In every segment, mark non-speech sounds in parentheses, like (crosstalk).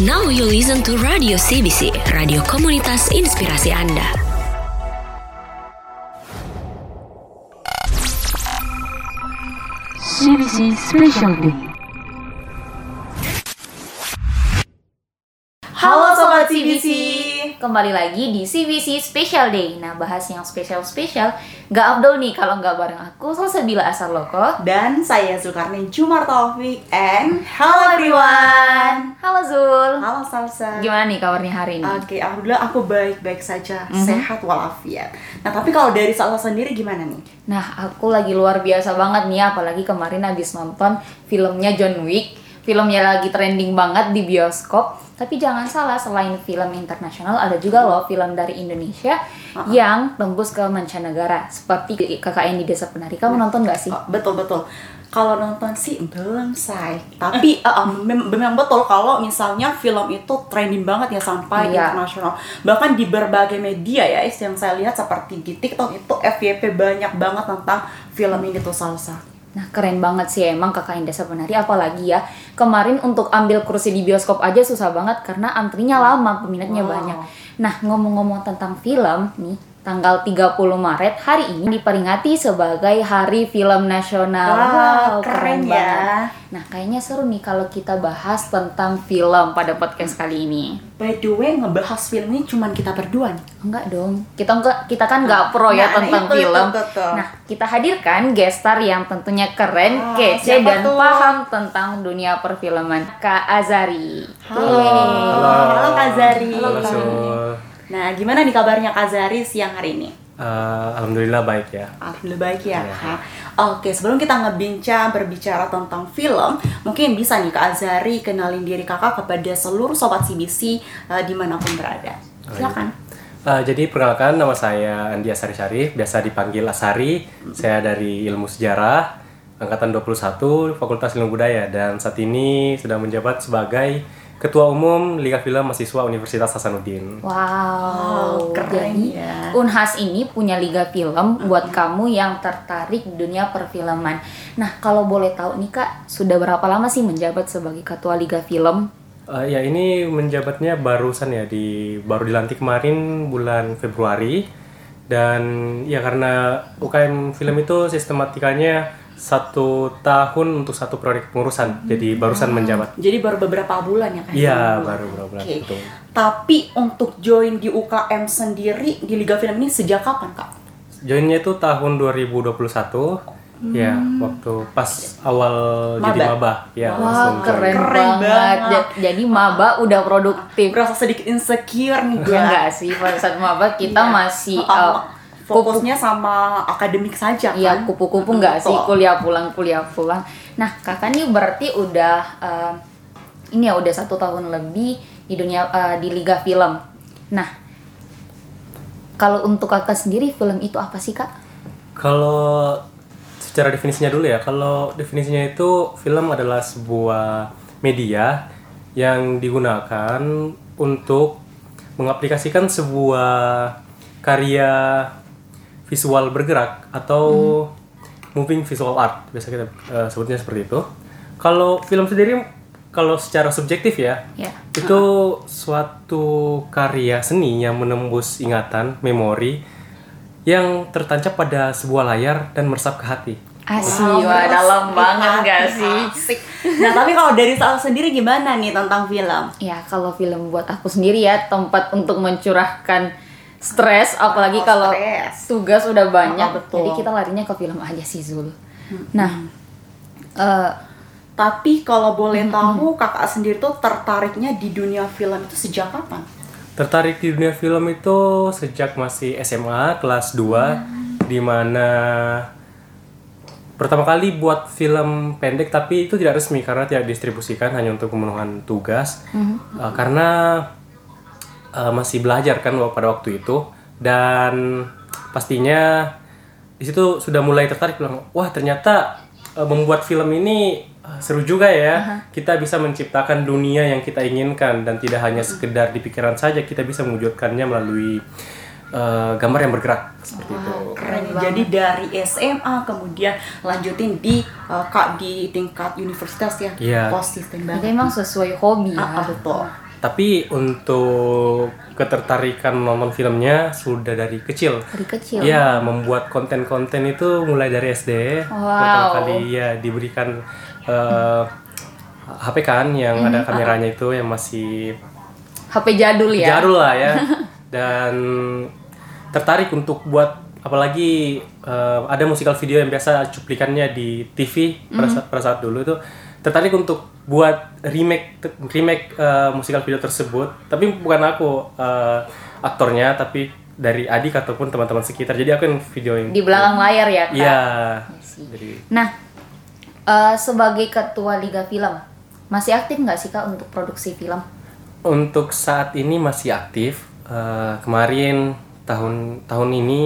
Now you listen to Radio CBC, radio komunitas inspirasi Anda. CBC Special Day. Kembali lagi di CBC Special Day. Nah bahas yang spesial-spesial Gak abdol nih kalau nggak bareng aku Salsabila Asar Loko Dan saya Zulkarnain Jumar Taufik And hello everyone. Halo Zul. Halo Salsa. Gimana nih kabarnya hari ini? Oke, Alhamdulillah aku baik-baik saja Mhm. Sehat walafiat. Nah tapi kalau dari Salsa sendiri gimana nih? Nah aku lagi luar biasa banget nih Apalagi kemarin habis nonton filmnya John Wick. Filmnya lagi trending banget di bioskop Tapi jangan salah, selain film internasional Ada juga loh film dari Indonesia Yang tembus ke mancanegara. Seperti KKN di Desa Penari Kamu nonton gak sih? Oh, Betul-betul kalau nonton sih belum say. Tapi (laughs) mem- memang betul kalau misalnya film itu trending banget ya sampai Iya. internasional. Bahkan di berbagai media ya yang saya lihat seperti di TikTok itu FYP banyak banget tentang film ini tuh salsa Nah keren banget sih emang KKN Desa Penari apalagi ya kemarin untuk ambil kursi di bioskop aja susah banget karena antrinya lama peminatnya Wow. banyak. Nah ngomong-ngomong tentang film nih tanggal 30 Maret hari ini diperingati sebagai Hari Film Nasional. Wow, keren ya. banget. Nah kayaknya seru nih kalau kita bahas tentang film pada podcast kali ini. By the way, ngebahas film ini cuman kita berdua nih. Enggak dong, kita enggak kita kan nggak pro ya Nah, tentang itu, itu, film. betul. Nah, kita hadirkan gestar yang tentunya keren, Ah, kece dan tuh? paham tentang dunia perfilman. Kak Azari. Halo, Yeay. halo Kak Zari. Halo, Halo, Kak. Nah, gimana nih kabarnya Kak Zari siang hari ini? Eh, Alhamdulillah baik ya. Alhamdulillah baik ya. Iya. Kak. Oke, sebelum kita ngebincang berbicara tentang film, mungkin bisa nih Kak Azari kenalin diri kakak kepada seluruh sobat CBC eh, di mana pun berada. Silakan. Eh, jadi perkenalkan nama saya Andi Asari Syarif, biasa dipanggil Asari. Saya dari Ilmu Sejarah, angkatan 21, Fakultas Ilmu Budaya dan saat ini sedang menjabat sebagai Ketua Umum Liga Film Mahasiswa Universitas Hasanuddin. Wow, Wow, keren jadi ya. Unhas ini punya liga film buat kamu yang tertarik dunia perfilman. Nah, kalau boleh tahu nih Kak, sudah berapa lama sih menjabat sebagai ketua liga film? Eh, ya ini menjabatnya barusan ya di baru dilantik kemarin bulan Februari dan ya karena UKM film itu sistematikanya satu tahun untuk satu proyek pengurusan jadi barusan menjabat. Jadi baru beberapa bulan ya Kak? Iya baru beberapa bulan betul. Tapi untuk join di UKM sendiri di Liga Film ini sejak kapan Kak? Joinnya itu tahun 2021 ya waktu pas awal jadi Maba. ya Wah, langsung keren, Keren banget. banget. Ja- Jadi maba udah produktif. Berasa sedikit insecure nih gue. Enggak sih, pada saat maba kita Iya. masih uh, fokusnya sama akademik saja kan? Iya, kupu-kupu enggak sih kuliah pulang kuliah pulang. Nah, kakak nih berarti udah uh, ini ya udah satu tahun lebih di dunia uh, di liga film. Nah, kalau untuk kakak sendiri film itu apa sih kak? Kalau secara definisinya dulu ya, kalau definisinya itu film adalah sebuah media yang digunakan untuk mengaplikasikan sebuah karya visual bergerak atau moving visual art biasa kita eh, sebutnya seperti itu. Kalau film sendiri kalau secara subjektif ya, Ya. itu suatu karya seni yang menembus ingatan, memori yang tertancap pada sebuah layar dan meresap ke hati. Asih, Wow, wah dalam banget gak sih? asik. Nah tapi kalau dari Sal sendiri gimana nih tentang film? Ya kalau film buat aku sendiri ya tempat untuk mencurahkan stres, apalagi Oh, kalau tugas udah banyak. Oh, betul. Jadi kita larinya ke film aja sih Zul. Nah, eh, Tapi kalau boleh tahu kakak sendiri tuh tertariknya di dunia film itu sejak kapan? Tertarik di dunia film itu sejak masih SMA kelas 2 di mana pertama kali buat film pendek tapi itu tidak resmi karena tidak distribusikan hanya untuk pemenuhan tugas Uh, karena uh, masih belajar kan pada waktu itu dan pastinya di situ sudah mulai tertarik bilang wah ternyata uh, membuat film ini uh, seru juga ya kita bisa menciptakan dunia yang kita inginkan dan tidak hanya sekedar di pikiran saja kita bisa mewujudkannya melalui eh, gambar yang bergerak seperti itu. Keren. Jadi dari SMA kemudian lanjutin di uh, kak di tingkat universitas ya. Iya. Konsisten Jadi banget. emang sesuai hobi ya. Ah, ah, betul. Tapi untuk ketertarikan nonton filmnya sudah dari kecil. Dari kecil. Iya, membuat konten-konten itu mulai dari SD. Pertama Wow. kali ya diberikan eh, HP kan yang ada kameranya itu yang masih HP jadul ya. jadul lah ya. (laughs) Dan tertarik untuk buat apalagi eh, ada musikal video yang biasa cuplikannya di TV pada saat, pada saat dulu itu tertarik untuk buat remake remake eh, musikal video tersebut tapi bukan aku eh, aktornya tapi dari adik ataupun teman-teman sekitar jadi aku yang videoin Di belakang layar ya, Kak. iya jadi Nah, eh, sebagai ketua Liga Film, masih aktif nggak sih Kak untuk produksi film? Untuk saat ini masih aktif. Eh, kemarin tahun tahun ini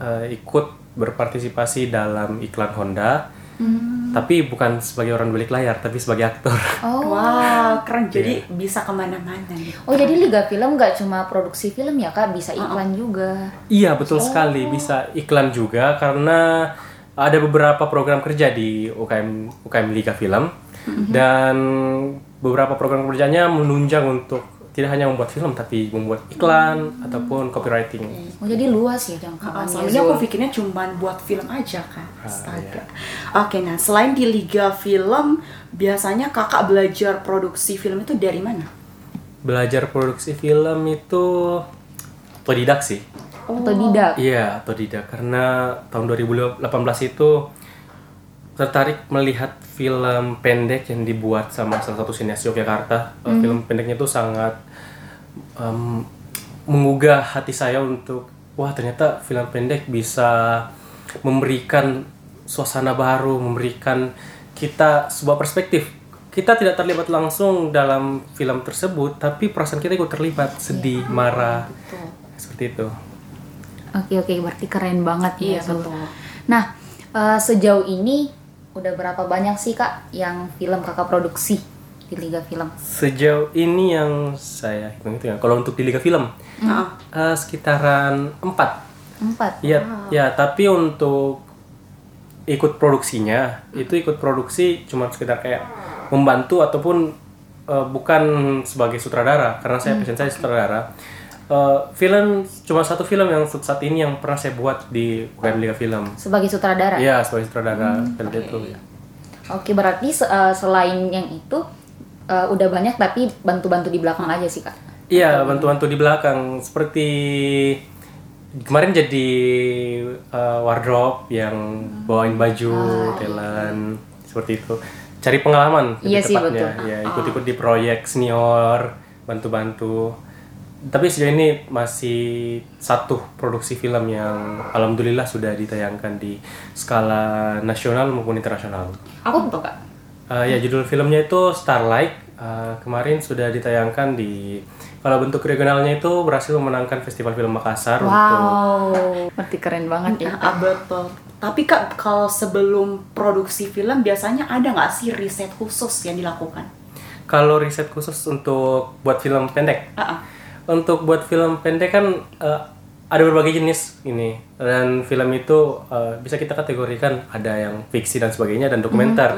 eh, ikut berpartisipasi dalam iklan Honda. Tapi bukan sebagai orang balik layar, tapi sebagai aktor. Oh. Wah, keren. Jadi Iya. bisa ke mana-mana nih. Oh, jadi Liga Film nggak cuma produksi film ya Kak, bisa iklan juga. Iya betul sekali, bisa iklan juga karena ada beberapa program kerja di UKM UKM Liga Film dan beberapa program kerjanya menunjang untuk tidak hanya membuat film tapi membuat iklan ataupun copywriting. Oh, jadi luas ya Ah, jangkauannya. Soalnya aku pikirnya cuma buat film aja kan. Ah, Astaga. Oke, nah selain di Liga Film, biasanya kakak belajar produksi film itu dari mana? Belajar produksi film itu otodidak sih. Otodidak. Iya, otodidak karena tahun 2018 itu tertarik melihat film pendek yang dibuat sama salah satu sinias Yogyakarta. Eh, Film pendeknya itu sangat em, menggugah hati saya untuk wah ternyata film pendek bisa memberikan suasana baru, memberikan kita sebuah perspektif. Kita tidak terlibat langsung dalam film tersebut, tapi perasaan kita ikut terlibat, sedih, marah, seperti itu. Oke oke, berarti keren banget Iya, ya. betul. Nah, eh, sejauh ini udah berapa banyak sih Kak yang film Kakak produksi di Liga Film? Sejauh ini yang saya hitung itu ya, kalau untuk di Liga Film Ah, eh, sekitaran empat. Empat. Iya, ya. Tapi untuk ikut produksinya itu ikut produksi cuma sekedar kayak membantu ataupun eh, bukan sebagai sutradara karena saya passion saya sutradara. Eh, film cuma satu film yang untuk saat ini yang pernah saya buat di UKM Liga Film. Sebagai sutradara. Iya, sebagai sutradara film itu. Oke, berarti se- eh, selain yang itu eh, udah banyak tapi bantu-bantu di belakang aja sih Kak. Iya, bantu-bantu di belakang seperti kemarin jadi uh, wardrobe yang bawain baju, telan seperti itu. Cari pengalaman Iya sih, tepatnya. betul. Ya, ikut-ikut di proyek senior, bantu-bantu. Tapi sejauh ini masih satu produksi film yang alhamdulillah sudah ditayangkan di skala nasional maupun internasional. Aku tuh Kak. Uh, ya judul filmnya itu Starlight. Uh, kemarin sudah ditayangkan di kalau bentuk regionalnya itu berhasil memenangkan Festival Film Makassar untuk Wow, berarti keren banget ya. (laughs) ah, betul. Tapi kak, kalau sebelum produksi film biasanya ada nggak sih riset khusus yang dilakukan? kalau riset khusus untuk buat film pendek. Ah, ah. Untuk buat film pendek kan uh, ada berbagai jenis ini dan film itu uh, bisa kita kategorikan ada yang fiksi dan sebagainya dan dokumenter.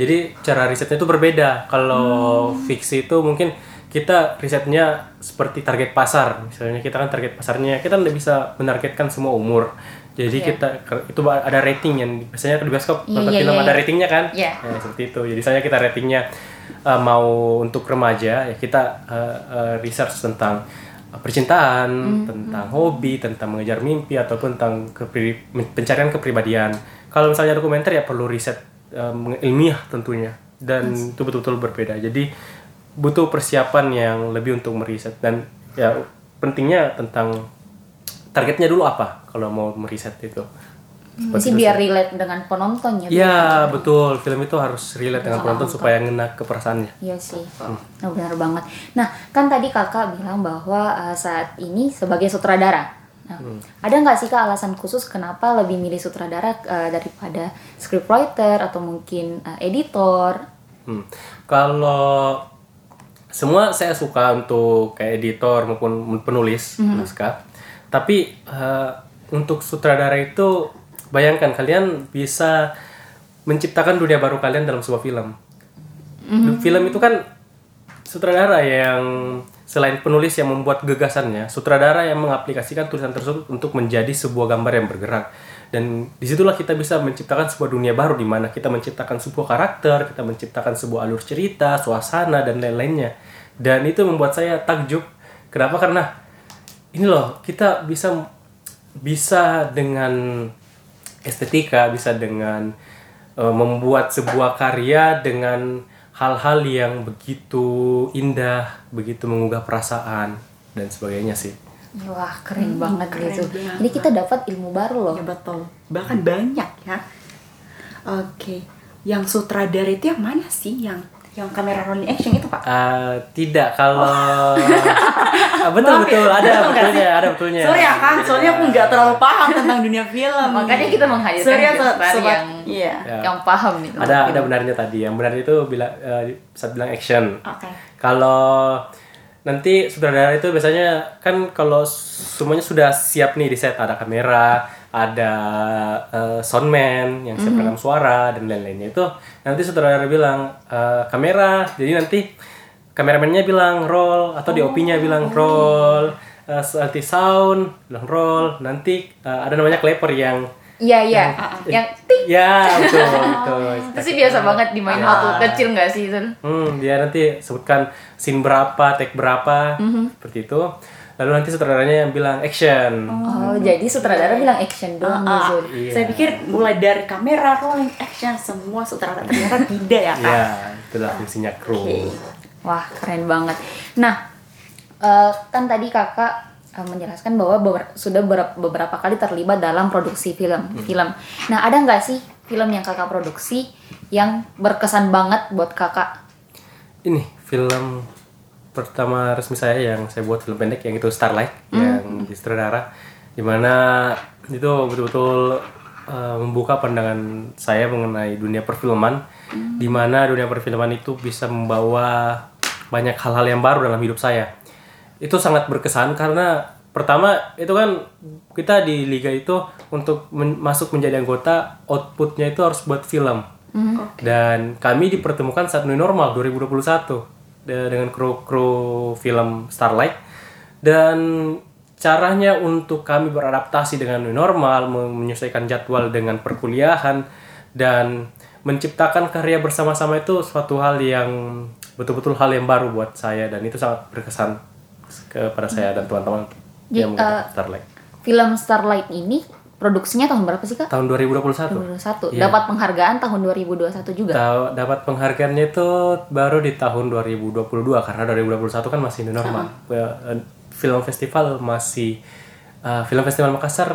Jadi cara risetnya itu berbeda. Kalau fiksi itu mungkin kita risetnya seperti target pasar. Misalnya kita kan target pasarnya kita tidak bisa menargetkan semua umur. Jadi kita itu ada rating yang biasanya di bioskop nonton iya, film iya, ada iya. ratingnya kan? Iya. Ya, seperti itu. Jadi saya kita ratingnya uh, mau untuk remaja ya kita uh, uh, research tentang percintaan, tentang hobi, tentang mengejar mimpi ataupun tentang kepri- pencarian kepribadian. Kalau misalnya dokumenter ya perlu riset um, ilmiah tentunya dan itu betul-betul berbeda. Jadi butuh persiapan yang lebih untuk meriset dan ya pentingnya tentang targetnya dulu apa kalau mau meriset itu. Seperti Sih biar relate dengan penontonnya. Ya betul, film itu harus relate dengan penonton supaya ngena ke perasaannya. Iya sih, nah, benar banget. Nah, kan tadi kakak bilang bahwa uh, saat ini sebagai sutradara. Nah, ada nggak sih kak alasan khusus kenapa lebih milih sutradara uh, daripada scriptwriter atau mungkin uh, editor? Hmm. Kalau semua saya suka untuk kayak editor maupun penulis naskah. tapi eh, untuk sutradara itu bayangkan kalian bisa menciptakan dunia baru kalian dalam sebuah film. Film itu kan sutradara yang selain penulis yang membuat gagasannya, sutradara yang mengaplikasikan tulisan tersebut untuk menjadi sebuah gambar yang bergerak. Dan di situlah kita bisa menciptakan sebuah dunia baru di mana kita menciptakan sebuah karakter, kita menciptakan sebuah alur cerita, suasana dan lain-lainnya. Dan itu membuat saya takjub. Kenapa? Karena ini loh kita bisa bisa dengan estetika, bisa dengan eh, membuat sebuah karya dengan hal-hal yang begitu indah, begitu menggugah perasaan dan sebagainya sih. Wah, keren banget keren gitu. banget. Jadi kita dapat ilmu baru loh. Ya betul. Bahkan banyak ya. Oke. Yang sutradara itu yang mana sih? Yang yang kamera rolling action itu, Pak? Eh, tidak kalau (laughs) Ah, betul betul ada Betul nggak betulnya sih? ada betulnya. Sorry ya Kang, soalnya aku nggak terlalu paham tentang dunia film. Makanya kita menghadirkan Sorry ya, sobat- yang Iya. Ya. yang paham nih. Ada ada benarnya tadi. Yang benar itu bila eh, saat bilang action. Oke. Kalau nanti sutradara itu biasanya kan kalau semuanya sudah siap nih di set ada kamera, ada eh, soundman yang siap rekam suara dan lain-lainnya itu nanti sutradara bilang eh, kamera, jadi nanti kameramennya bilang roll atau DOP-nya bilang roll, nanti sound bilang roll, nanti eh, ada namanya clapper yang Iya, iya. Yang ting ya betul betul. (laughs) itu sih biasa banget dimain Ya. waktu kecil nggak sih itu? Hmm, dia nanti sebutkan scene berapa, take berapa, seperti itu. Lalu nanti sutradaranya yang bilang action. Oh, jadi sutradara bilang action doang Ah, gitu. Iya. Saya pikir mulai dari kamera, rolling action, semua sutradara ternyata (laughs) tidak ya, Kak? Ya, itulah fungsinya kru. Oke. Wah, keren banget. Nah, eh, kan tadi kakak eh, menjelaskan bahwa beber- sudah ber- beberapa kali terlibat dalam produksi film. Film. Nah, ada nggak sih film yang kakak produksi yang berkesan banget buat kakak? Ini film pertama resmi saya yang saya buat film pendek yang itu Starlight yang di sutradara di mana itu betul-betul uh, membuka pandangan saya mengenai dunia perfilman di mana dunia perfilman itu bisa membawa banyak hal-hal yang baru dalam hidup saya. Itu sangat berkesan karena pertama itu kan kita di liga itu untuk men- masuk menjadi anggota outputnya itu harus buat film. Dan kami dipertemukan saat new normal 2021 de- dengan kru kru film Starlight. Dan caranya untuk kami beradaptasi dengan new normal men- menyesuaikan jadwal dengan perkuliahan dan menciptakan karya bersama-sama itu suatu hal yang betul-betul hal yang baru buat saya dan itu sangat berkesan kepada saya dan teman-teman yang eh, Starlight. Film Starlight ini produksinya tahun berapa sih kak? tahun 2021 2021. Iya. Dapat penghargaan tahun 2021 juga. Dapat penghargaannya itu baru di tahun 2022 karena 2021 kan masih new normal. Ya, eh, Film festival masih eh, film festival Makassar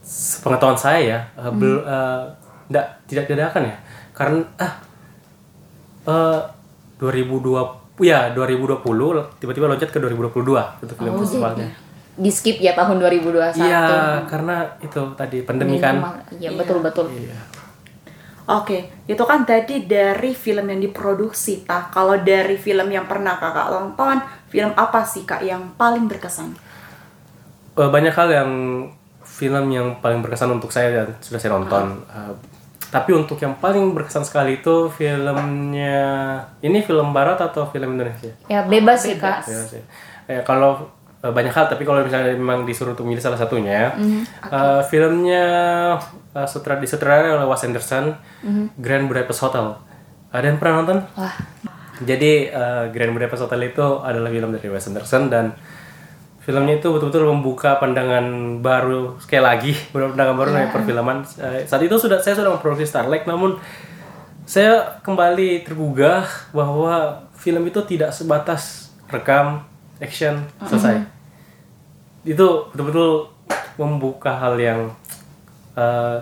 sepengetahuan saya ya eh, bel- eh, nggak tidak diadakan ya karena ah eh 2020 ya 2020 tiba-tiba loncat ke 2022 untuk film Oh, festivalnya. jadi di skip ya tahun 2021. Iya, karena itu tadi pandemi kan. Iya, betul-betul. Iya. Oke, itu kan tadi dari film yang diproduksi, Tah. Kalau dari film yang pernah kakak tonton, film apa sih kak yang paling berkesan? Eh, banyak hal yang film yang paling berkesan untuk saya dan sudah saya nonton. Eh, tapi untuk yang paling berkesan sekali itu filmnya ini film barat atau film Indonesia? Ya bebas sih kak. Ya. Eh, kalau banyak hal tapi kalau misalnya memang disuruh untuk milih salah satunya, eh, filmnya uh, sutra disutradarai oleh Wes Anderson, Grand Budapest Hotel. Ada yang pernah nonton? Wah, Jadi eh, Grand Budapest Hotel itu adalah film dari Wes Anderson dan filmnya itu betul-betul membuka pandangan baru sekali lagi (laughs) pandangan baru dari perfilman. Eh, saat itu sudah saya sudah memproduksi Starlight namun saya kembali tergugah bahwa film itu tidak sebatas rekam action selesai. Itu betul-betul membuka hal yang eh,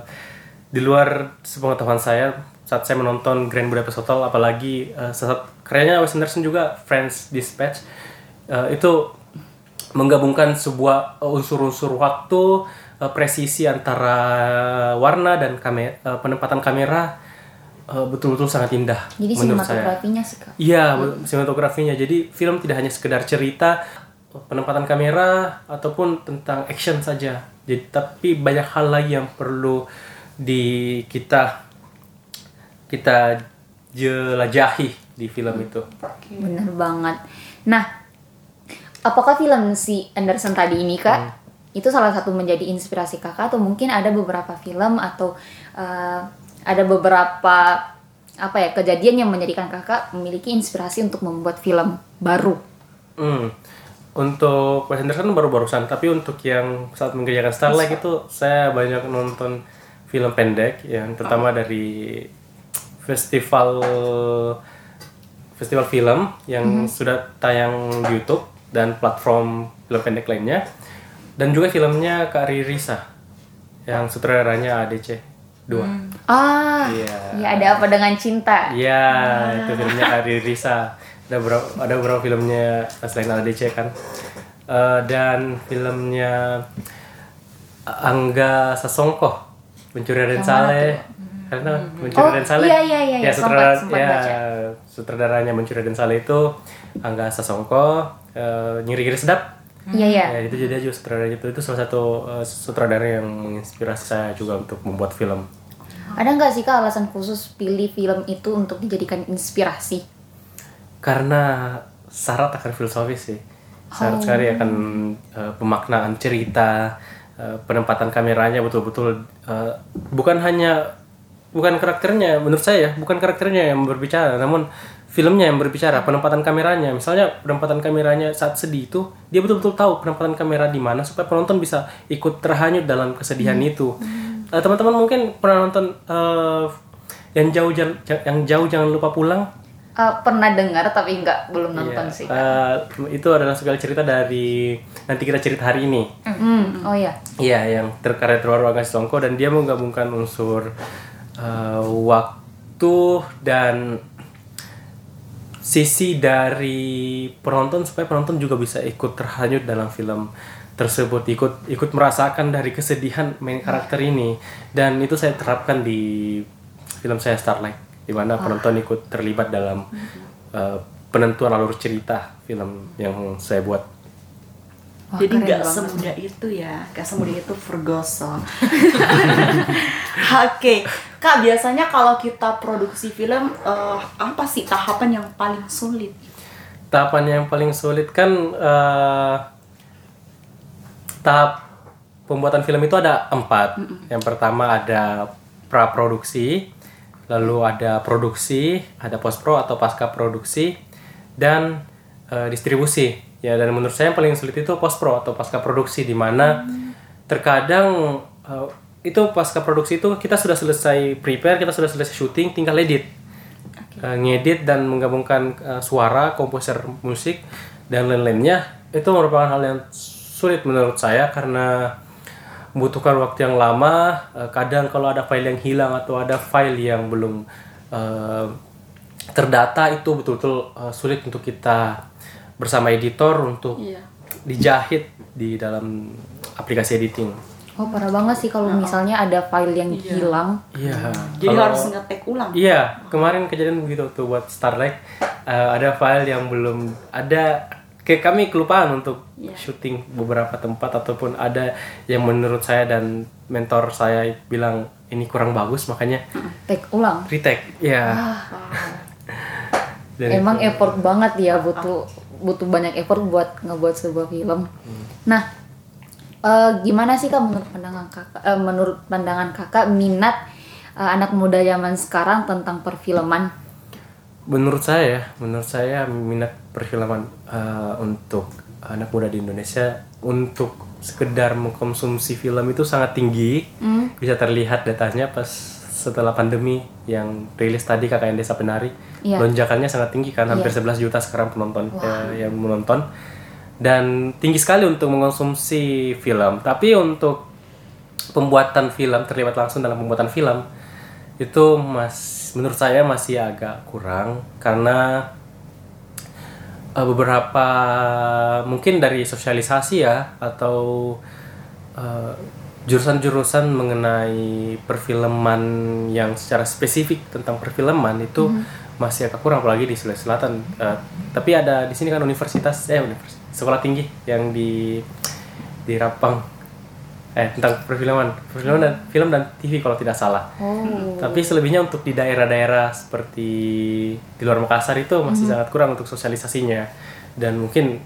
di luar sepengetahuan saya saat saya menonton Grand Budapest Hotel apalagi eh, saat karyanya Wes Anderson juga Friends Dispatch eh, itu menggabungkan sebuah unsur-unsur waktu eh, presisi antara warna dan kame- eh, penempatan kamera eh, betul-betul sangat indah jadi menurut saya. sinematografinya sih kak. Iya, sinematografinya. Jadi film tidak hanya sekedar cerita penempatan kamera ataupun tentang action saja. Jadi tapi banyak hal lagi yang perlu di kita kita jelajahi di film itu. Bener banget. Nah, apakah film si Anderson tadi ini kak itu salah satu menjadi inspirasi kakak atau mungkin ada beberapa film atau eh, ada beberapa apa ya kejadian yang menjadikan kakak memiliki inspirasi untuk membuat film baru? Hmm. Untuk Wes Anderson baru barusan, tapi untuk yang saat mengerjakan Starlight itu saya banyak nonton film pendek yang terutama dari festival festival film yang sudah tayang di YouTube dan platform film pendek lainnya dan juga filmnya Kak Risa yang sutradaranya ADC 2. Ah, Iya. ya ada apa dengan cinta? Iya, itu filmnya Ari Risa. Ada beberapa, ada beberapa filmnya selain ADC kan. Eh, dan filmnya Angga Sasongko, Mencuri Raden Saleh. Karena Mencuri Oh, Raden Saleh. iya, iya, iya, iya. sutradara- Sempat- sempat ya, baca. sutradaranya Mencuri Raden Saleh itu Angga Sasongko, eh, Nyiri-Ngiri Sedap. Iya ya. Ya, itu jadi juga sutradara itu itu salah satu eh, sutradara yang menginspirasi saya juga untuk membuat film. Ada nggak sih kak alasan khusus pilih film itu untuk dijadikan inspirasi? Karena syarat akan filosofis sih. Syarat sekali akan uh, pemaknaan cerita uh, penempatan kameranya betul-betul uh, bukan hanya bukan karakternya menurut saya ya, bukan karakternya yang berbicara namun filmnya yang berbicara penempatan kameranya. Misalnya penempatan kameranya saat sedih itu dia betul-betul tahu penempatan kamera di mana supaya penonton bisa ikut terhanyut dalam kesedihan itu. Uh, teman-teman mungkin pernah nonton uh, yang jauh yang jauh jangan lupa pulang Eh, pernah dengar tapi nggak belum nonton Iya, sih. eh, itu adalah segala cerita dari nanti kita cerita hari ini. Hmm, oh ya. Iya, yang terkarya terbaru Agnes Songko dan dia menggabungkan unsur eh, waktu dan sisi dari penonton supaya penonton juga bisa ikut terhanyut dalam film tersebut ikut ikut merasakan dari kesedihan main karakter ini dan itu saya terapkan di film saya Starlight di mana penonton ikut terlibat dalam eh, penentuan alur cerita film yang saya buat. Wah, Jadi nggak semudah itu ya, nggak semudah itu Ferguson. (laughs) Oke, kak biasanya kalau kita produksi film eh, apa sih tahapan yang paling sulit? tahapan yang paling sulit kan eh, tahap pembuatan film itu ada empat. Yang pertama ada pra produksi, lalu ada produksi, ada post pro atau pasca produksi, dan eh, distribusi. Ya dan menurut saya yang paling sulit itu post pro atau pasca produksi di mana terkadang eh, itu pasca produksi itu kita sudah selesai prepare, kita sudah selesai syuting, tinggal edit. Uh, ngedit dan menggabungkan uh, suara, komposer musik dan lain-lainnya itu merupakan hal yang sulit menurut saya karena membutuhkan waktu yang lama. Uh, kadang kalau ada file yang hilang atau ada file yang belum uh, terdata itu betul-betul uh, sulit untuk kita bersama editor untuk Iya. dijahit di dalam aplikasi editing. Oh parah banget sih kalau misalnya ada file yang hilang. Iya. Jadi kalau- harus ngetek ulang. Iya, kemarin kejadian begitu tuh buat Starlight. Eh, ada file yang belum ada kayak kami kelupaan untuk Iya. syuting beberapa tempat ataupun ada yang menurut saya dan mentor saya bilang ini kurang bagus makanya Take ulang. retake. Iya. (laughs) Dan Emang itu- effort banget ya butuh butuh banyak effort buat ngebuat sebuah film. Nah, eh, gimana sih kak menurut pandangan kakak? eh, menurut pandangan kakak minat eh, anak muda zaman sekarang tentang perfilman? Menurut saya, menurut saya minat perfilman eh, untuk anak muda di Indonesia untuk sekedar mengkonsumsi film itu sangat tinggi. Bisa terlihat datanya pas setelah pandemi yang rilis tadi KKN Desa Penari. Iya. Lonjakannya sangat tinggi kan, hampir 11 juta sekarang penonton eh, yang menonton. Dan tinggi sekali untuk mengkonsumsi film. Tapi untuk pembuatan film terlibat langsung dalam pembuatan film itu mas menurut saya masih agak kurang karena eh, beberapa mungkin dari sosialisasi ya atau eh, jurusan-jurusan mengenai perfilman yang secara spesifik tentang perfilman itu masih agak kurang apalagi di Sulawesi Selatan. Eh, tapi ada di sini kan universitas eh universitas sekolah tinggi yang di di Rapang eh tentang perfilman, perfilman dan film dan TV kalau tidak salah. Oh. Tapi selebihnya untuk di daerah-daerah seperti di luar Makassar itu masih sangat kurang untuk sosialisasinya dan mungkin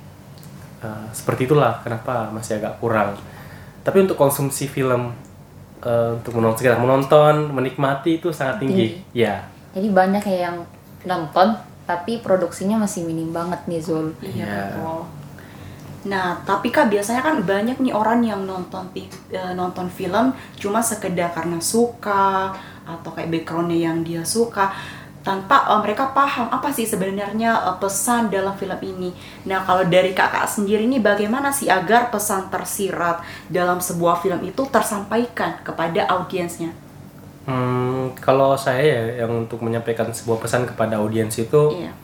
uh, seperti itulah kenapa masih agak kurang. Tapi untuk konsumsi film uh, untuk menonton, sekedar menonton, menikmati itu sangat tinggi. Ya, Jadi banyak ya yang nonton tapi produksinya masih minim banget nih Zul. Iya. betul. Nah, tapi kak biasanya kan banyak nih orang yang nonton eh, nonton film cuma sekedar karena suka atau kayak backgroundnya yang dia suka tanpa eh, mereka paham apa sih sebenarnya eh, pesan dalam film ini. Nah, kalau dari kakak sendiri nih bagaimana sih agar pesan tersirat dalam sebuah film itu tersampaikan kepada audiensnya? Hmm, kalau saya ya yang untuk menyampaikan sebuah pesan kepada audiens itu Iya.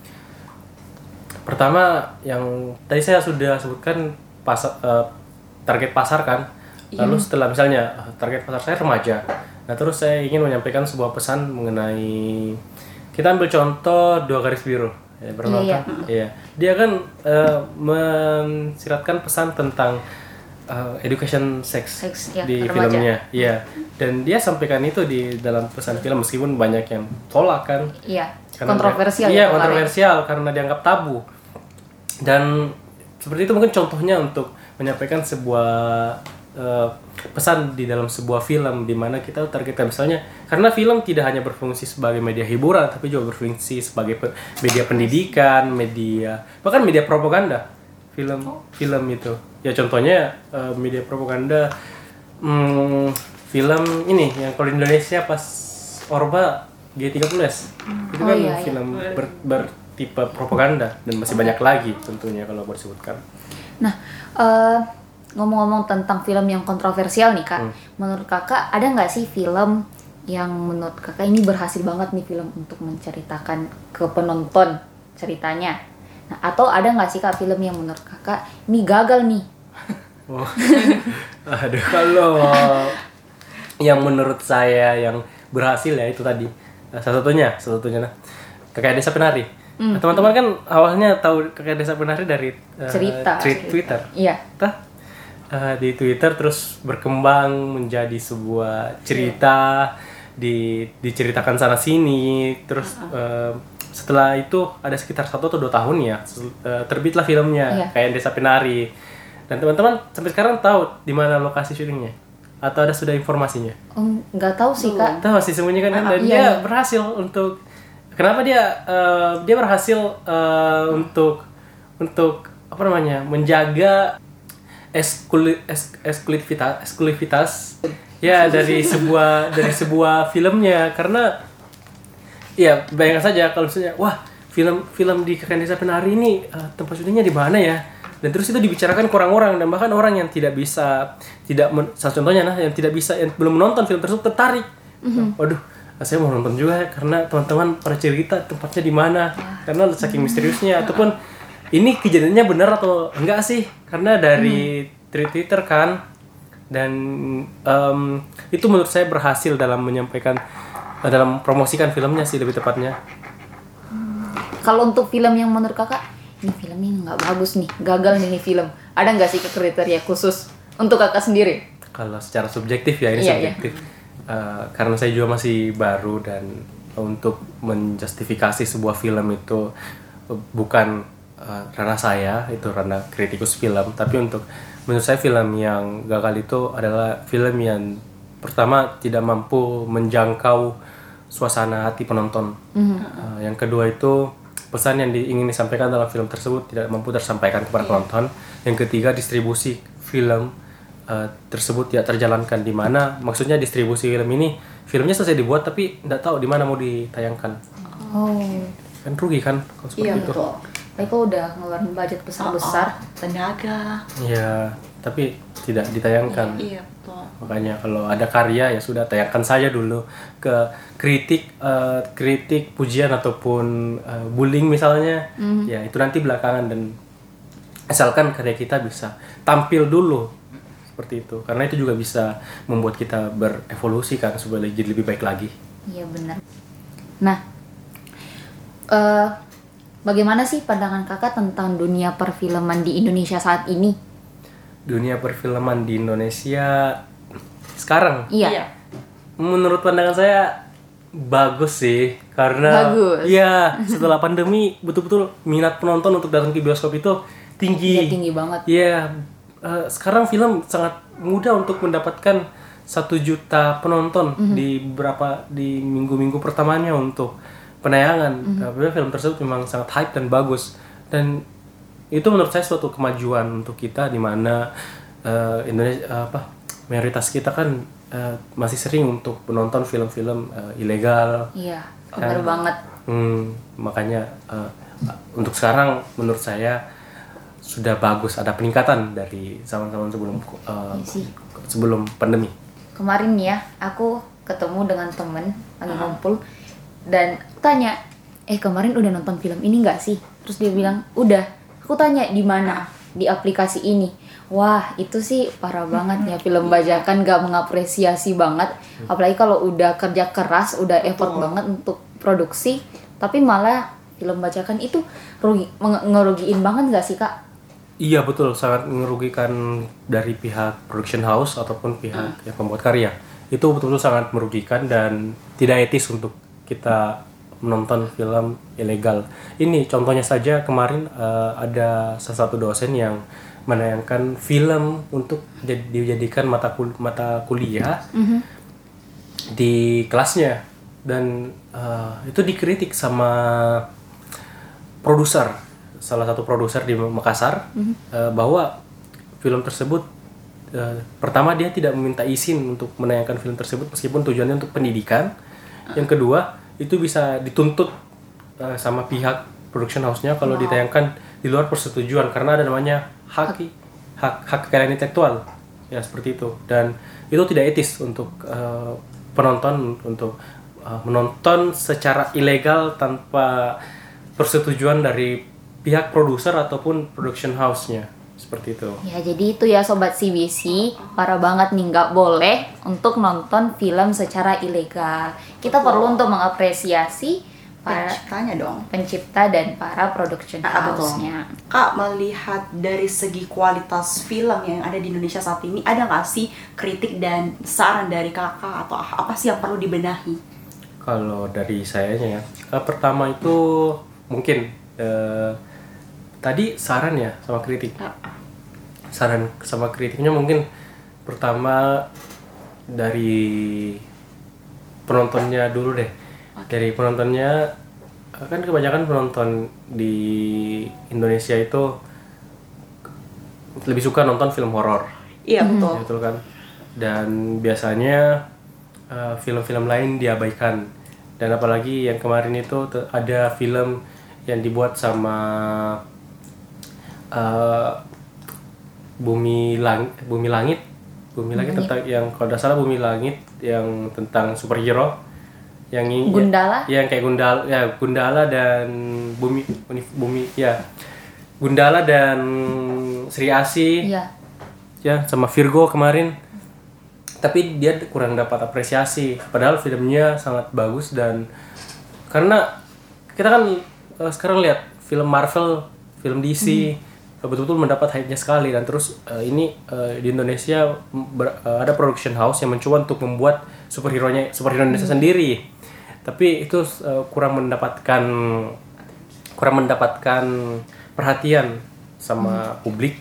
Pertama yang tadi saya sudah sebutkan pas eh, target pasar kan? Lalu setelah misalnya eh, target pasar saya remaja. Nah terus saya ingin menyampaikan sebuah pesan mengenai kita ambil contoh dua garis biru. Ya, pernah Iya, nonton? Iya. dia kan eh, mensiratkan pesan tentang eh, education sex, Seks, ya, di remaja. filmnya. Iya. Dan dia sampaikan itu di dalam pesan film meskipun banyak yang tolak kan? Iya. Karena Kontroversial dia- ya Iya, kontroversial karena dianggap tabu. Dan seperti itu mungkin contohnya untuk menyampaikan sebuah eh, pesan di dalam sebuah film di mana kita targetkan misalnya karena film tidak hanya berfungsi sebagai media hiburan tapi juga berfungsi sebagai pe- media pendidikan, media bahkan media propaganda. Film film itu. Ya contohnya eh, media propaganda hmm, film ini yang kalau di Indonesia pas Orba G30S. Itu Oh, kan iya, iya. film ber- bertipe propaganda dan masih banyak lagi tentunya kalau boleh disebutkan. Nah, eh, ngomong-ngomong tentang film yang kontroversial nih kak, Hmm. menurut kakak ada nggak sih film yang menurut kakak ini berhasil banget nih film untuk menceritakan ke penonton ceritanya? Nah, atau ada nggak sih kak film yang menurut kakak ini gagal nih? (laughs) Oh. Aduh, kalau (laughs) yang menurut saya yang berhasil ya itu tadi. Nah, salah satunya, salah satunya nah. Kakak Desa Penari. Nah, teman-teman kan awalnya tahu Kakak Desa Penari dari eh, Cerita. tweet Twitter. Iya. Tah, eh, di Twitter terus berkembang menjadi sebuah cerita di diceritakan sana sini terus eh, setelah itu ada sekitar satu atau dua tahun ya eh, terbitlah filmnya Iya. kayak Desa Penari dan teman-teman sampai sekarang tahu di mana lokasi syutingnya atau ada sudah informasinya nggak tahu sih kak. tahu masih sembunyikan kan dan iya, dia iya. berhasil untuk kenapa dia eh, dia berhasil eh, untuk untuk apa namanya menjaga eskuli, es, eksklusivitas eksklusivitas ya dari (laughs) sebuah dari sebuah filmnya karena ya bayangkan saja kalau misalnya wah film film di Kakek Desa Penari ini eh, tempat syutingnya di mana ya dan terus itu dibicarakan ke orang-orang dan bahkan orang yang tidak bisa tidak men, salah contohnya nah yang tidak bisa yang belum menonton film tersebut tertarik. Waduh saya mau nonton juga ya karena teman-teman pada cerita tempatnya di mana karena saking misteriusnya ataupun ini kejadiannya benar atau enggak sih? Karena dari tweet Twitter kan dan em, itu menurut saya berhasil dalam menyampaikan dalam promosikan filmnya sih lebih tepatnya. Kalau untuk film yang menurut kakak ini filmnya nggak bagus nih, gagal nih, nih film. Ada nggak sih kriteria khusus untuk kakak sendiri? kalau secara subjektif ya ini Iya, iya. subjektif Eh, karena saya juga masih baru dan untuk menjustifikasi sebuah film itu eh, bukan eh, ranah saya itu ranah kritikus film tapi untuk menurut saya film yang gagal itu adalah film yang pertama tidak mampu menjangkau suasana hati penonton Eh, yang kedua itu pesan yang di- ingin disampaikan dalam film tersebut tidak mampu tersampaikan kepada penonton. Yang ketiga distribusi film eh, tersebut tidak terjalankan. Di mana? Maksudnya distribusi film ini filmnya selesai dibuat tapi tidak tahu di mana mau ditayangkan. Oh, kan rugi kan kalau seperti Iya itu? betul. mereka udah ngeluarin budget besar besar. Tenaga. ya tapi tidak ditayangkan Iya betul. makanya kalau ada karya ya sudah tayangkan saja dulu ke kritik eh, kritik pujian ataupun eh, bullying misalnya ya itu nanti belakangan dan asalkan karya kita bisa tampil dulu seperti itu karena itu juga bisa membuat kita berevolusi kan supaya jadi lebih baik lagi Iya benar. Nah, eh bagaimana sih pandangan kakak tentang dunia perfilman di Indonesia saat ini? Dunia perfilman di Indonesia sekarang Iya. menurut pandangan saya bagus sih karena Bagus. iya setelah pandemi betul-betul minat penonton untuk datang ke bioskop itu tinggi Iya, tinggi banget. Iya, eh, sekarang film sangat mudah untuk mendapatkan satu juta penonton Mhm. di beberapa di minggu-minggu pertamanya untuk penayangan. Mhm. Apabila film tersebut memang sangat hype dan bagus dan itu menurut saya suatu kemajuan untuk kita di mana eh, Indonesia eh, apa mayoritas kita kan eh, masih sering untuk menonton film-film eh, ilegal. Iya, benar Kan. banget. Hmm, makanya eh, untuk sekarang menurut saya sudah bagus ada peningkatan dari zaman-zaman sebelum sih. sebelum pandemi. Kemarin ya, aku ketemu dengan temen lagi ngumpul dan tanya, eh kemarin udah nonton film ini nggak sih? Terus dia bilang udah. Aku tanya di mana? Di aplikasi ini. Wah itu sih parah banget ya film bajakan gak mengapresiasi banget. Apalagi kalau udah kerja keras, udah effort banget untuk produksi, tapi malah film bajakan itu rugi, ngerugiin banget gak sih kak? Iya betul sangat merugikan dari pihak production house ataupun pihak yang membuat karya. Itu betul-betul sangat merugikan dan tidak etis untuk kita menonton film ilegal. Ini contohnya saja kemarin eh, ada salah satu dosen yang menayangkan film untuk jadi- dijadikan mata kul- mata kuliah di kelasnya. Dan eh, itu dikritik sama produser salah satu produser di Makassar eh, bahwa film tersebut eh, pertama dia tidak meminta izin untuk menayangkan film tersebut meskipun tujuannya untuk pendidikan. Yang kedua itu bisa dituntut eh, sama pihak production house-nya kalau ditayangkan di luar persetujuan karena ada namanya hak. hak hak kekayaan intelektual. Ya seperti itu. Dan itu tidak etis untuk eh, penonton untuk eh, menonton secara ilegal tanpa persetujuan dari pihak produser ataupun production house-nya seperti itu. Ya jadi itu ya sobat CBC parah banget nih nggak boleh untuk nonton film secara ilegal. Kita perlu untuk mengapresiasi para Tanya dong. pencipta dan para production Ah, betul. house-nya. Kak melihat dari segi kualitas film yang ada di Indonesia saat ini ada nggak sih kritik dan saran dari kakak atau apa sih yang perlu dibenahi? Kalau dari sayanya ya, eh, pertama itu mungkin eh, tadi saran ya sama kritik. Saran sama kritiknya mungkin pertama dari penontonnya dulu deh. Dari penontonnya eh, kan kebanyakan penonton di Indonesia itu lebih suka nonton film horor. Iya betul. betul kan dan biasanya uh, film-film lain diabaikan dan apalagi yang kemarin itu ada film yang dibuat sama uh, bumi lang bumi langit. Bumi langit tentang yang kalau tidak salah bumi langit yang tentang superhero. Yang Gundala? yang kayak Gundala ya Gundala dan bumi bumi, ya. Gundala dan Sri Asi Iya. ya sama Virgo kemarin. Tapi dia kurang dapat apresiasi. Padahal filmnya sangat bagus dan karena kita kan eh, sekarang lihat film Marvel film DC betul-betul mendapat hype-nya sekali. Dan terus eh, ini eh, di Indonesia ber- eh, ada production house yang mencoba untuk membuat superhero nya superhero Indonesia sendiri. Tapi itu eh, kurang mendapatkan kurang mendapatkan perhatian sama publik.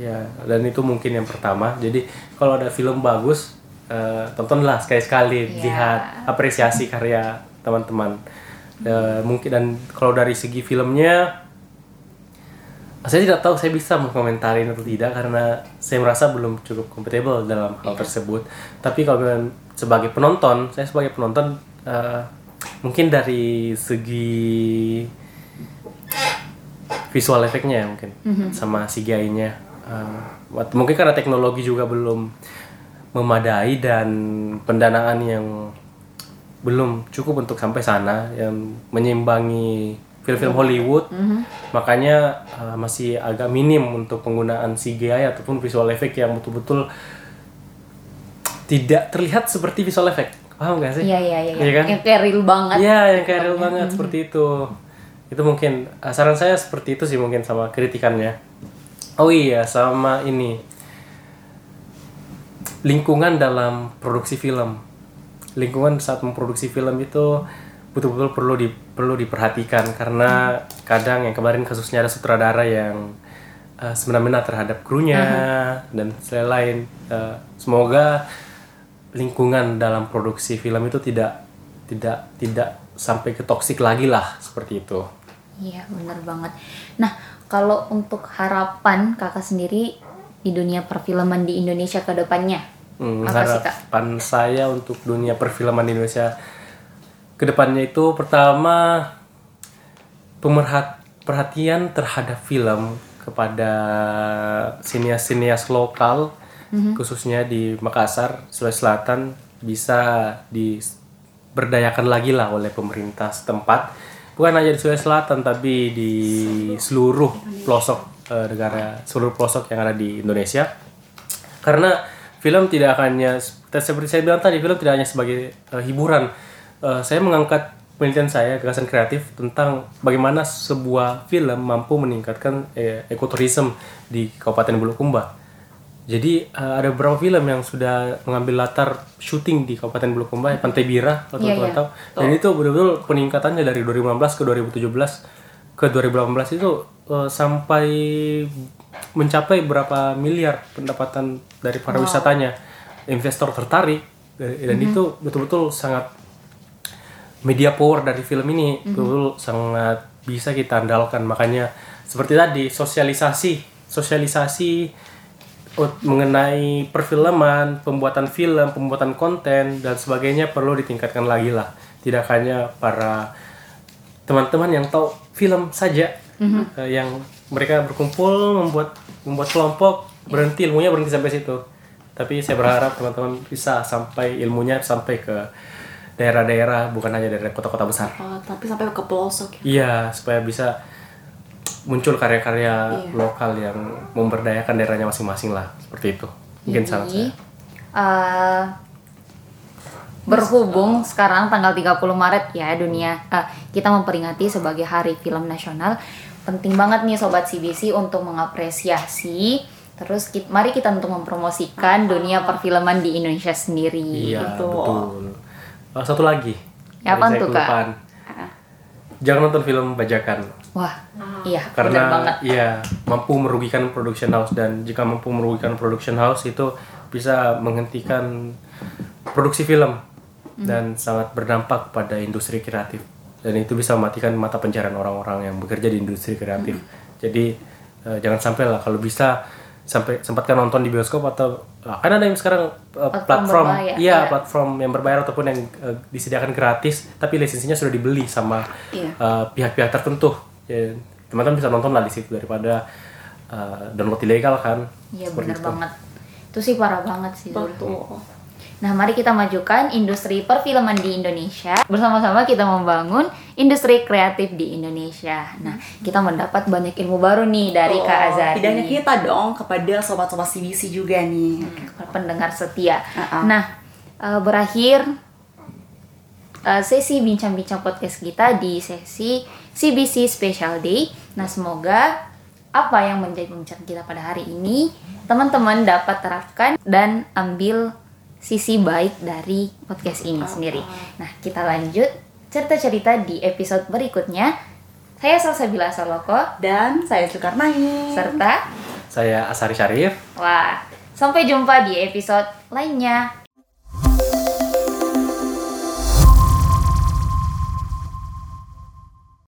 Ya dan itu mungkin yang pertama. Jadi kalau ada film bagus eh, tontonlah sekali-sekali lihat apresiasi karya teman-teman. Eh, mungkin dan kalau dari segi filmnya saya tidak tahu saya bisa mengkomentarin atau tidak karena saya merasa belum cukup kompatibel dalam hal tersebut. Tapi kalau sebagai penonton saya sebagai penonton eh, mungkin dari segi visual efeknya ya mungkin sama CGI-nya Eh, wat- mungkin karena teknologi juga belum memadai dan pendanaan yang belum cukup untuk sampai sana yang menyimbangi film-film Hollywood makanya uh, masih agak minim untuk penggunaan CGI ataupun visual effect yang betul-betul tidak terlihat seperti visual effect paham gak sih Iya iya iya. Iya kan? Yang kayak real banget. Iya, yang kayak real banget seperti itu. Itu mungkin uh, saran saya seperti itu sih mungkin sama kritikannya. Oh iya, sama ini lingkungan dalam produksi film. Lingkungan saat memproduksi film itu betul-betul perlu di perlu diperhatikan karena kadang yang kemarin kasusnya ada sutradara yang uh, semena-mena terhadap krunya dan selain uh, semoga lingkungan dalam produksi film itu tidak tidak tidak sampai ke toksik lagi lah seperti itu. Iya bener banget. Nah kalau untuk harapan kakak sendiri di dunia perfilman di Indonesia ke depannya Hmm, apa sih kak? harapan saya untuk dunia perfilman di Indonesia ke depannya itu pertama pemerhat perhatian terhadap film kepada sinias-sinias lokal Mhm. khususnya di Makassar Sulawesi Selatan bisa diberdayakan lagi lah oleh pemerintah setempat. Bukan hanya di Sulawesi Selatan tapi di seluruh pelosok eh, negara seluruh pelosok yang ada di Indonesia. Karena film tidak hanya seperti saya bilang tadi film tidak hanya sebagai eh, hiburan Eh, saya mengangkat penelitian saya gagasan kreatif tentang bagaimana sebuah film mampu meningkatkan eh, ekoturism di Kabupaten Bulukumba jadi eh, ada beberapa film yang sudah mengambil latar syuting di Kabupaten Bulukumba, ya, Pantai Bira, kalau Iya, teman-teman iya. tahu. Dan itu betul-betul peningkatannya dari 2015 ke 2017 ke 2018 itu eh, sampai mencapai berapa miliar pendapatan dari para wisatanya. Investor tertarik dan dan itu betul-betul sangat media power dari film ini. Betul sangat bisa kita andalkan. Makanya seperti tadi sosialisasi sosialisasi mengenai perfilman pembuatan film pembuatan konten dan sebagainya perlu ditingkatkan lagi lah. Tidak hanya para teman-teman yang tahu film saja eh, yang mereka berkumpul membuat membuat kelompok berhenti ilmunya berhenti sampai situ. Tapi saya berharap teman-teman bisa sampai ilmunya sampai ke daerah-daerah bukan hanya dari kota-kota besar Oh, tapi sampai ke pelosok ya. Iya, supaya bisa muncul karya-karya lokal yang memberdayakan daerahnya masing-masing lah, seperti itu. Mungkin Jadi, saya. eh, berhubung sekarang tanggal 30 Maret ya dunia eh, kita memperingati sebagai Hari Film Nasional. Penting banget nih sobat CBC untuk mengapresiasi terus ki- mari kita untuk mempromosikan dunia perfilman di Indonesia sendiri. Iya, Betul. betul. Oh, satu lagi. Ya, saya tuh, Kak? kelupaan. Jangan nonton film bajakan Wah, iya karena banget. iya mampu merugikan production house dan jika mampu merugikan production house itu bisa menghentikan produksi film Hmm. dan sangat berdampak pada industri kreatif dan itu bisa mematikan mata pencarian orang-orang yang bekerja di industri kreatif. Hmm. Jadi eh, jangan sampai lah kalau bisa sampai sempatkan nonton di bioskop atau ah, kan ada yang sekarang eh, Platform iya iya. platform yang berbayar ataupun yang eh, disediakan gratis tapi lisensinya sudah dibeli sama Iya. eh, pihak-pihak tertentu ya, teman-teman bisa nonton lah di situ daripada eh, download ilegal kan Iya benar banget. Itu sih parah banget sih. Betul. Nah, mari kita majukan industri perfilman di Indonesia. Bersama-sama kita membangun industri kreatif di Indonesia. Nah, kita mendapat banyak ilmu baru nih dari Oh, Kak Azari. Tidak hanya kita dong, kepada sobat-sobat CBC juga nih. pendengar setia. Uh-uh. Nah, eh, berakhir eh, sesi bincang-bincang podcast kita di sesi CBC Special Day. Nah, semoga apa yang menjadi pembicaraan kita pada hari ini teman-teman dapat terapkan dan ambil sisi baik dari podcast ini sendiri. Nah, kita lanjut cerita-cerita di episode berikutnya. Saya Salsabila Saloko Dan saya Sukarnai. serta saya Asari Syarif Wah, sampai jumpa di episode lainnya.